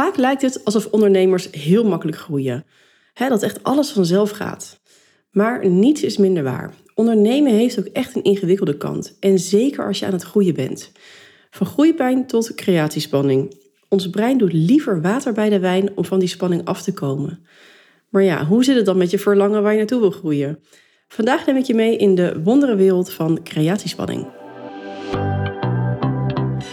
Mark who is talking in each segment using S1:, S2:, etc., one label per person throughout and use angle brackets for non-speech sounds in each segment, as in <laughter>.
S1: Vaak lijkt het alsof ondernemers heel makkelijk groeien. dat echt alles vanzelf gaat. Maar niets is minder waar. Ondernemen heeft ook echt een ingewikkelde kant. En zeker als je aan het groeien bent. Van groeipijn tot creatiespanning. Ons brein doet liever water bij de wijn om van die spanning af te komen. Maar ja, hoe zit het dan met je verlangen waar je naartoe wil groeien? Vandaag neem ik je mee in de wonderenwereld van creatiespanning.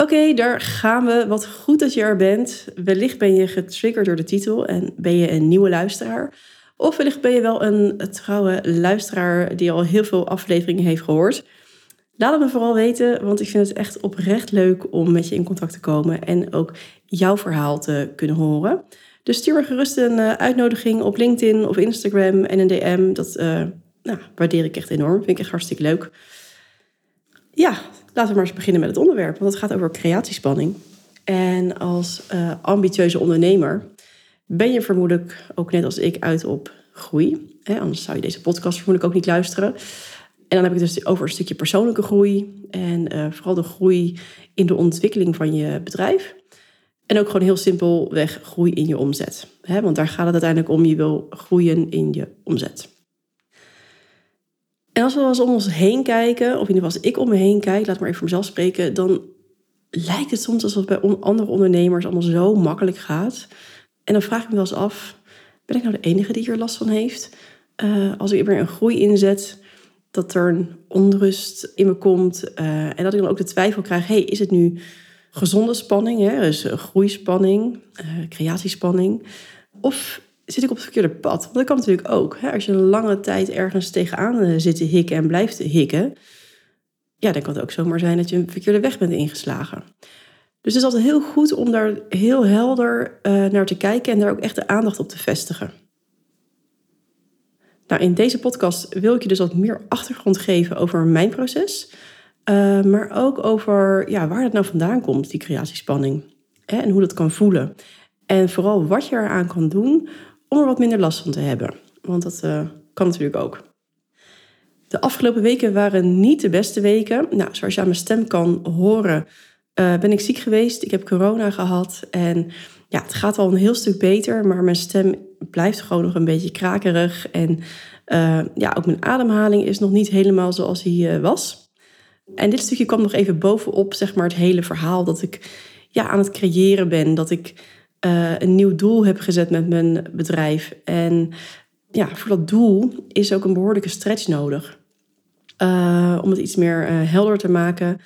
S1: Oké, daar gaan we. Wat goed dat je er bent. Wellicht ben je getriggerd door de titel en ben je een nieuwe luisteraar. Of wellicht ben je wel een trouwe luisteraar die al heel veel afleveringen heeft gehoord. Laat het me vooral weten, want ik vind het echt oprecht leuk om met je in contact te komen en ook jouw verhaal te kunnen horen. Dus stuur me gerust een eh, uitnodiging op LinkedIn of Instagram en een DM. Dat uh, nou, waardeer ik echt enorm. Vind ik echt hartstikke leuk. Ja, laten we maar eens beginnen met het onderwerp, want het gaat over creatiespanning. En als uh, ambitieuze ondernemer ben je vermoedelijk ook net als ik uit op groei. Hè? Anders zou je deze podcast vermoedelijk ook niet luisteren. En dan heb ik het dus over een stukje persoonlijke groei. En uh, vooral de groei in de ontwikkeling van je bedrijf. En ook gewoon heel simpelweg groei in je omzet. Hè? Want daar gaat het uiteindelijk om. Je wil groeien in je omzet. En als we eens om ons heen kijken, of in ieder geval als ik om me heen kijk, laat maar even voor mezelf spreken, dan lijkt het soms alsof het bij andere ondernemers allemaal zo makkelijk gaat. En dan vraag ik me wel eens af, ben ik nou de enige die hier last van heeft? Uh, als ik weer een groei inzet, dat er een onrust in me komt. Uh, en dat ik dan ook de twijfel krijg, hey, is het nu gezonde spanning, hè? dus groeispanning, uh, creatiespanning? Of zit ik op het verkeerde pad? Want dat kan natuurlijk ook. Hè? Als je een lange tijd ergens tegenaan uh, zit te hikken en blijft hikken, ja, dan kan het ook zomaar zijn dat je een verkeerde weg bent ingeslagen. Dus het is altijd heel goed om daar heel helder naar te kijken en daar ook echt de aandacht op te vestigen. Nou, in deze podcast wil ik je dus wat meer achtergrond geven over mijn proces. Uh, maar ook over ja, waar het nou vandaan komt, die creatiespanning. Hè, en hoe dat kan voelen. En vooral wat je eraan kan doen om er wat minder last van te hebben. Want dat uh, kan natuurlijk ook. De afgelopen weken waren niet de beste weken. Nou, zoals je aan mijn stem kan horen, uh, ben ik ziek geweest. Ik heb corona gehad. En ja, het gaat al een heel stuk beter, maar mijn stem blijft gewoon nog een beetje krakerig. En uh, ja, ook mijn ademhaling is nog niet helemaal zoals uh, was. En dit stukje kwam nog even bovenop, zeg maar, het hele verhaal dat ik ja, aan het creëren ben. Dat ik uh, een nieuw doel heb gezet met mijn bedrijf. En ja, voor dat doel is ook een behoorlijke stretch nodig. om het iets meer helder te maken.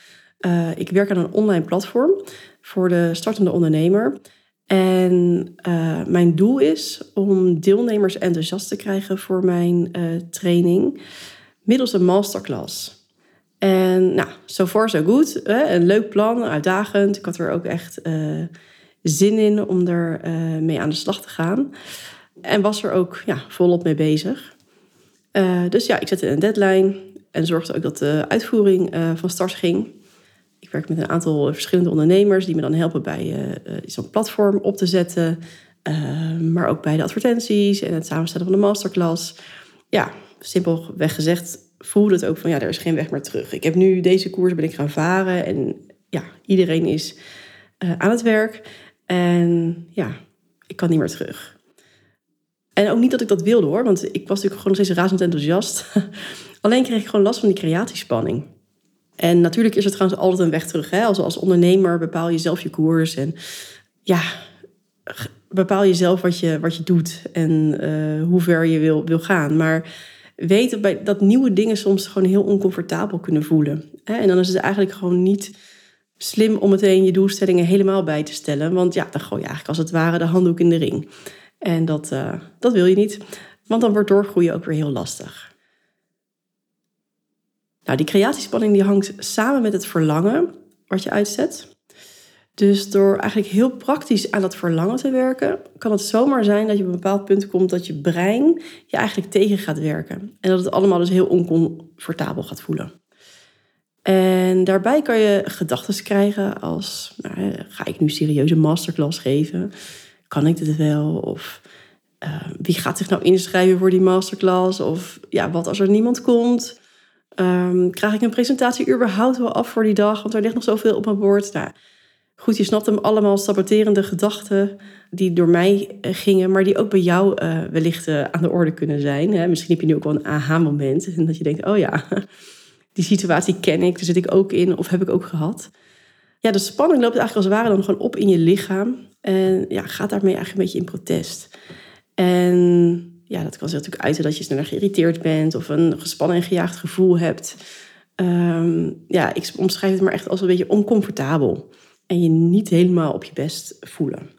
S1: ik werk aan een online platform voor de startende ondernemer. En mijn doel is om deelnemers enthousiast te krijgen voor mijn training middels een masterclass. En nou, so far so good. Hè? Een leuk plan, uitdagend. Ik had er ook echt zin in om er mee aan de slag te gaan. En was er ook ja, volop mee bezig. dus ja, ik zette een deadline en zorgde ook dat de uitvoering van start ging. Ik werk met een aantal verschillende ondernemers die me dan helpen bij zo'n platform op te zetten. Maar ook bij de advertenties en het samenstellen van de masterclass. Ja, simpelweg gezegd voelde het ook van ja, er is geen weg meer terug. Ik heb nu deze koers ben ik gaan varen en ja, iedereen is aan het werk. En ja, ik kan niet meer terug. En ook niet dat ik dat wilde hoor, want ik was natuurlijk gewoon nog steeds razend enthousiast. <laughs> Alleen kreeg ik gewoon last van die creatiespanning. En natuurlijk is er trouwens altijd een weg terug. Hè? Als, als ondernemer bepaal je zelf je koers. En ja, bepaal je zelf wat je, wat je doet en uh, hoe ver je wil, wil gaan. Maar weet dat, dat nieuwe dingen soms gewoon heel oncomfortabel kunnen voelen. Hè? En dan is het eigenlijk gewoon niet slim om meteen je doelstellingen helemaal bij te stellen. Want ja, dan gooi je eigenlijk als het ware de handdoek in de ring. En dat, uh, dat wil je niet. Want dan wordt doorgroeien ook weer heel lastig. Nou, die creatiespanning die hangt samen met het verlangen wat je uitzet. Dus door eigenlijk heel praktisch aan dat verlangen te werken, kan het zomaar zijn dat je op een bepaald punt komt dat je brein je eigenlijk tegen gaat werken. En dat het allemaal dus heel oncomfortabel gaat voelen. En daarbij kan je gedachten krijgen als, nou, ga ik nu serieus een masterclass geven? Kan ik dit wel? Of uh, wie gaat zich nou inschrijven voor die masterclass? Of ja, wat als er niemand komt? Um, krijg ik een presentatie überhaupt wel af voor die dag? Want er ligt nog zoveel op mijn bord. Nou, goed, je snapt hem allemaal saboterende gedachten die door mij eh, gingen, maar die ook bij jou uh, wellicht aan de orde kunnen zijn. Hè? Misschien heb je nu ook wel een aha-moment en <laughs> dat je denkt, oh ja, die situatie ken ik, daar zit ik ook in of heb ik ook gehad. Ja, de spanning loopt eigenlijk als het ware dan gewoon op in je lichaam en ja, gaat daarmee eigenlijk een beetje in protest. En ja, dat kan zich natuurlijk uiten dat je sneller geïrriteerd bent of een gespannen en gejaagd gevoel hebt. Um, ja, ik omschrijf het maar echt als een beetje oncomfortabel en je niet helemaal op je best voelen.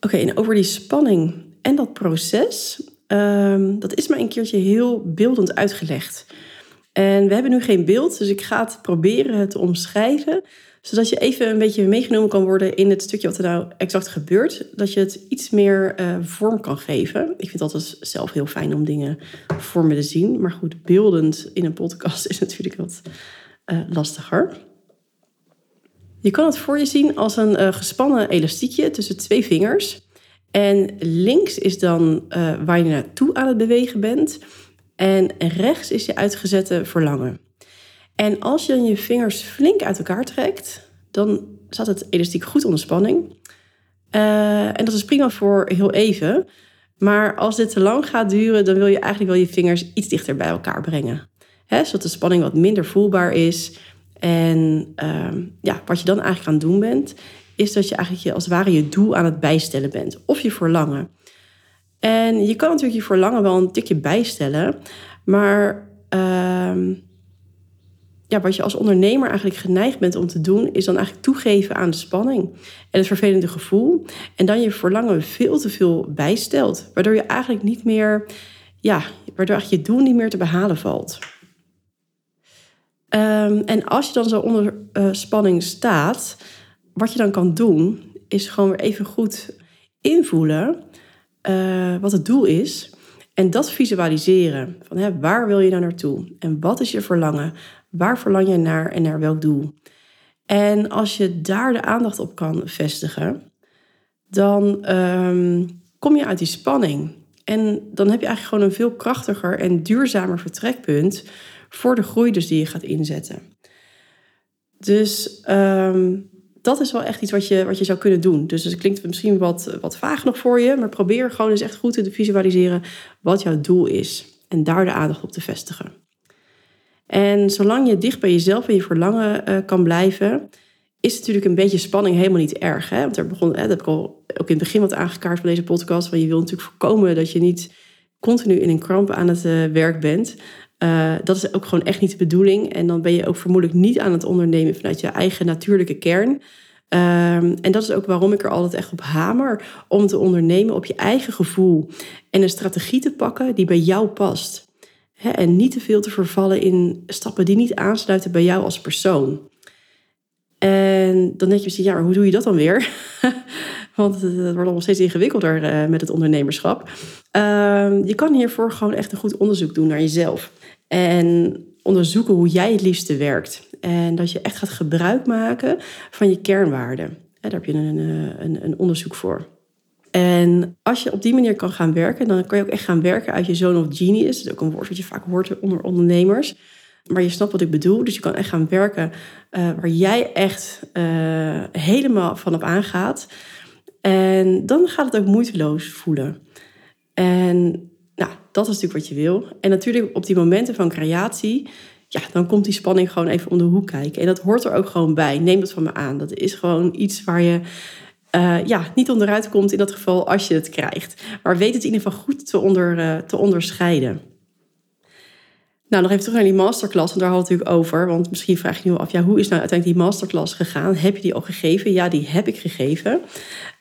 S1: Oké, en over die spanning en dat proces, um, dat is maar een keertje heel beeldend uitgelegd. En we hebben nu geen beeld, dus ik ga het proberen te omschrijven zodat je even een beetje meegenomen kan worden in het stukje wat er nou exact gebeurt. Dat je het iets meer uh, vorm kan geven. Ik vind altijd zelf heel fijn om dingen voor me te zien. Maar goed, beeldend in een podcast <laughs> is natuurlijk wat uh, lastiger. Je kan het voor je zien als een uh, gespannen elastiekje tussen twee vingers. En links is dan waar je naartoe aan het bewegen bent. En rechts is je uitgezette verlangen. En als je dan je vingers flink uit elkaar trekt, dan staat het elastiek goed onder spanning. Uh, en dat is prima voor heel even. Maar als dit te lang gaat duren, dan wil je eigenlijk wel je vingers iets dichter bij elkaar brengen. Zodat de spanning wat minder voelbaar is. En uh, ja, wat je dan eigenlijk aan het doen bent, is dat je eigenlijk je, als het ware je doel aan het bijstellen bent. Of je verlangen. En je kan natuurlijk je verlangen wel een tikje bijstellen. Maar uh, ja, wat je als ondernemer eigenlijk geneigd bent om te doen, is dan eigenlijk toegeven aan de spanning en het vervelende gevoel. En dan je verlangen veel te veel bijstelt, waardoor je eigenlijk niet meer, ja, waardoor eigenlijk je doel niet meer te behalen valt. Um, en als je dan zo onder uh, spanning staat, wat je dan kan doen, is gewoon weer even goed invoelen uh, wat het doel is. En dat visualiseren. Van, hè, waar wil je nou naartoe? En wat is je verlangen? Waar verlang je naar en naar welk doel? En als je daar de aandacht op kan vestigen, dan um, kom je uit die spanning. En dan heb je eigenlijk gewoon een veel krachtiger en duurzamer vertrekpunt voor de groei dus die je gaat inzetten. Dus um, dat is wel echt iets wat je, wat je zou kunnen doen. Dus het klinkt misschien wat, wat vaag nog voor je, maar probeer gewoon eens echt goed te visualiseren wat jouw doel is. En daar de aandacht op te vestigen. En zolang je dicht bij jezelf en je verlangen uh, kan blijven, is natuurlijk een beetje spanning helemaal niet erg. Hè? Want er begon, hè, dat heb ik al ook in het begin wat aangekaart van deze podcast. Want je wil natuurlijk voorkomen dat je niet continu in een kramp aan het uh, werk bent. Uh, dat is ook gewoon echt niet de bedoeling. En dan ben je ook vermoedelijk niet aan het ondernemen vanuit je eigen natuurlijke kern. Um, en dat is ook waarom ik er altijd echt op hamer. Om te ondernemen op je eigen gevoel. En een strategie te pakken die bij jou past. en niet te veel te vervallen in stappen die niet aansluiten bij jou als persoon. En dan denk je misschien, ja, maar hoe doe je dat dan weer? <laughs> Want het wordt allemaal steeds ingewikkelder uh, met het ondernemerschap. Uh, je kan hiervoor gewoon echt een goed onderzoek doen naar jezelf. En onderzoeken hoe jij het liefste werkt. En dat je echt gaat gebruik maken van je kernwaarden. Daar heb je een, eh, een, een onderzoek voor. En als je op die manier kan gaan werken, dan kan je ook echt gaan werken uit je zone of genius. Dat is ook een woord wat je vaak hoort onder ondernemers. Maar je snapt wat ik bedoel. Dus je kan echt gaan werken uh, waar jij echt uh, helemaal van op aangaat. En dan gaat het ook moeiteloos voelen. En nou, dat is natuurlijk wat je wil. En natuurlijk op die momenten van creatie, ja, dan komt die spanning gewoon even om de hoek kijken. En dat hoort er ook gewoon bij. Neem dat van me aan. Dat is gewoon iets waar je uh, ja, niet onderuit komt in dat geval als je het krijgt. Maar weet het in ieder geval goed te, onder, uh, te onderscheiden. Nou, nog even terug naar die masterclass, want daar hadden we het natuurlijk over. Want misschien vraag je nu af, ja, hoe is nou uiteindelijk die masterclass gegaan? Heb je die al gegeven? Ja, die heb ik gegeven.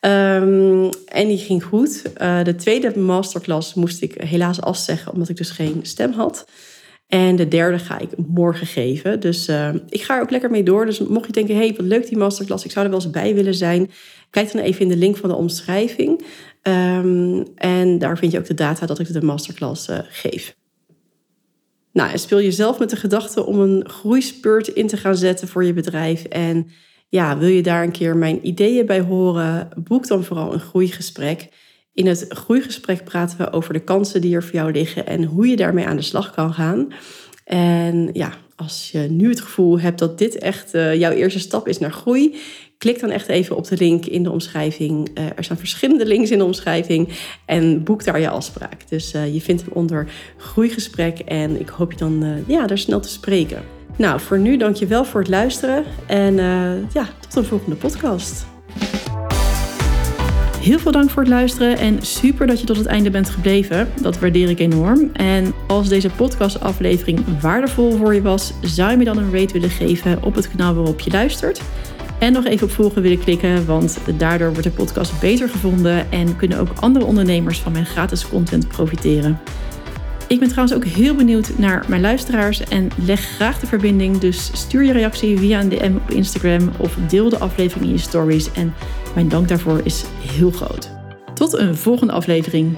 S1: Um, en die ging goed. Uh, de tweede masterclass moest ik helaas afzeggen, omdat ik dus geen stem had. En de derde ga ik morgen geven. Dus uh, ik ga er ook lekker mee door. Dus mocht je denken, hey, wat leuk die masterclass. Ik zou er wel eens bij willen zijn. Kijk dan even in de link van de omschrijving. Um, en daar vind je ook de data dat ik de masterclass uh, geef. Nou, en speel jezelf met de gedachte om een groeispurt in te gaan zetten voor je bedrijf. En ja, wil je daar een keer mijn ideeën bij horen? Boek dan vooral een groeigesprek. In het groeigesprek praten we over de kansen die er voor jou liggen en hoe je daarmee aan de slag kan gaan. En ja, als je nu het gevoel hebt dat dit echt uh, jouw eerste stap is naar groei, klik dan echt even op de link in de omschrijving. Uh, er staan verschillende links in de omschrijving en boek daar je afspraak. Dus uh, je vindt hem onder groeigesprek en ik hoop je dan ja, daar snel te spreken. Nou, voor nu dank je wel voor het luisteren en ja, tot een volgende podcast.
S2: Heel veel dank voor het luisteren en super dat je tot het einde bent gebleven. Dat waardeer ik enorm. En als deze podcastaflevering waardevol voor je was, zou je me dan een rate willen geven op het kanaal waarop je luistert. En nog even op volgen willen klikken, want daardoor wordt de podcast beter gevonden en kunnen ook andere ondernemers van mijn gratis content profiteren. Ik ben trouwens ook heel benieuwd naar mijn luisteraars en leg graag de verbinding. Dus stuur je reactie via een DM op Instagram of deel de aflevering in je stories. En mijn dank daarvoor is heel groot. Tot een volgende aflevering.